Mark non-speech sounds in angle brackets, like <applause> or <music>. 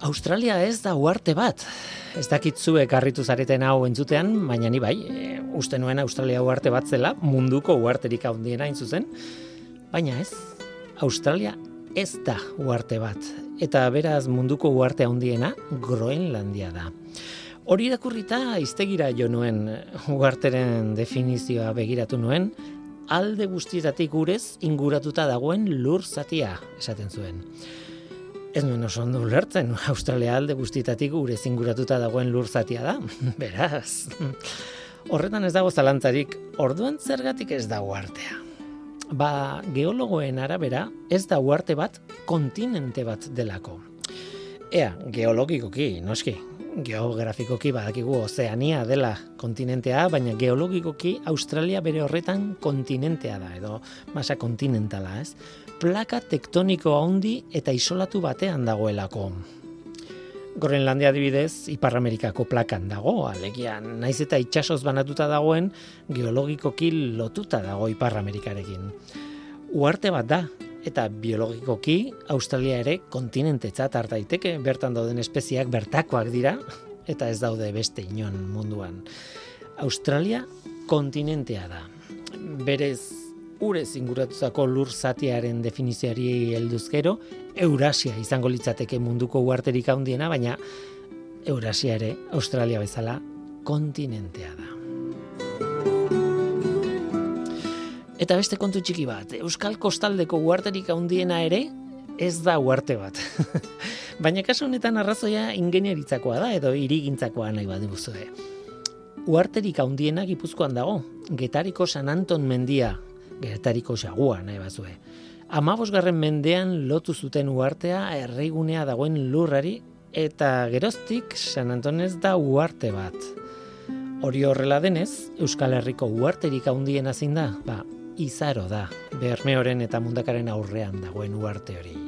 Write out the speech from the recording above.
Australia ez da uarte bat. Ez dakitzuek harritu zareten hau entzutean, baina ni bai, e, uste nuen Australia uarte bat zela, munduko uarterik handiena hain zuzen. Baina ez, Australia ez da uarte bat. Eta beraz munduko uarte handiena Groenlandia da. Hori irakurrita iztegira jo nuen uarteren definizioa begiratu nuen, alde guztietatik urez inguratuta dagoen lur zatia, esaten zuen ez nuen oso ondo ulertzen, Australia alde guztietatik gure zinguratuta dagoen lur zatia da, <laughs> beraz. Horretan ez dago zalantzarik, orduan zergatik ez da uartea. Ba, geologoen arabera ez da uarte bat kontinente bat delako. Ea, geologikoki, noski, geografikoki badakigu ozeania dela kontinentea, baina geologikoki Australia bere horretan kontinentea da, edo masa kontinentala, ez? plaka tektoniko handi eta isolatu batean dagoelako. Groenlandia adibidez, Ipar Amerikako plakan dago, alegian, naiz eta itsasoz banatuta dagoen, geologikoki lotuta dago Ipar Amerikarekin. Uarte bat da, eta biologikoki Australia ere kontinentetzat hartaiteke, bertan dauden espeziak bertakoak dira, eta ez daude beste inon munduan. Australia kontinentea da. Berez urez inguratuzako lur zatiaren definizioari helduzkero, Eurasia izango litzateke munduko uarterik handiena, baina Eurasia ere Australia bezala kontinentea da. Eta beste kontu txiki bat, Euskal Kostaldeko uarterik handiena ere ez da uarte bat. <laughs> baina kasu honetan arrazoia ingenieritzakoa da edo irigintzakoa nahi bat dibuzue. Uarterik handiena Gipuzkoan dago, Getariko San Anton mendia geretariko xagua nahi bazue. Amabosgarren mendean lotu zuten uartea erreigunea dagoen lurrari eta geroztik San Antonez da uarte bat. Hori horrela denez, Euskal Herriko uarterik handien hazin da, ba, izaro da, bermeoren eta mundakaren aurrean dagoen uarte hori.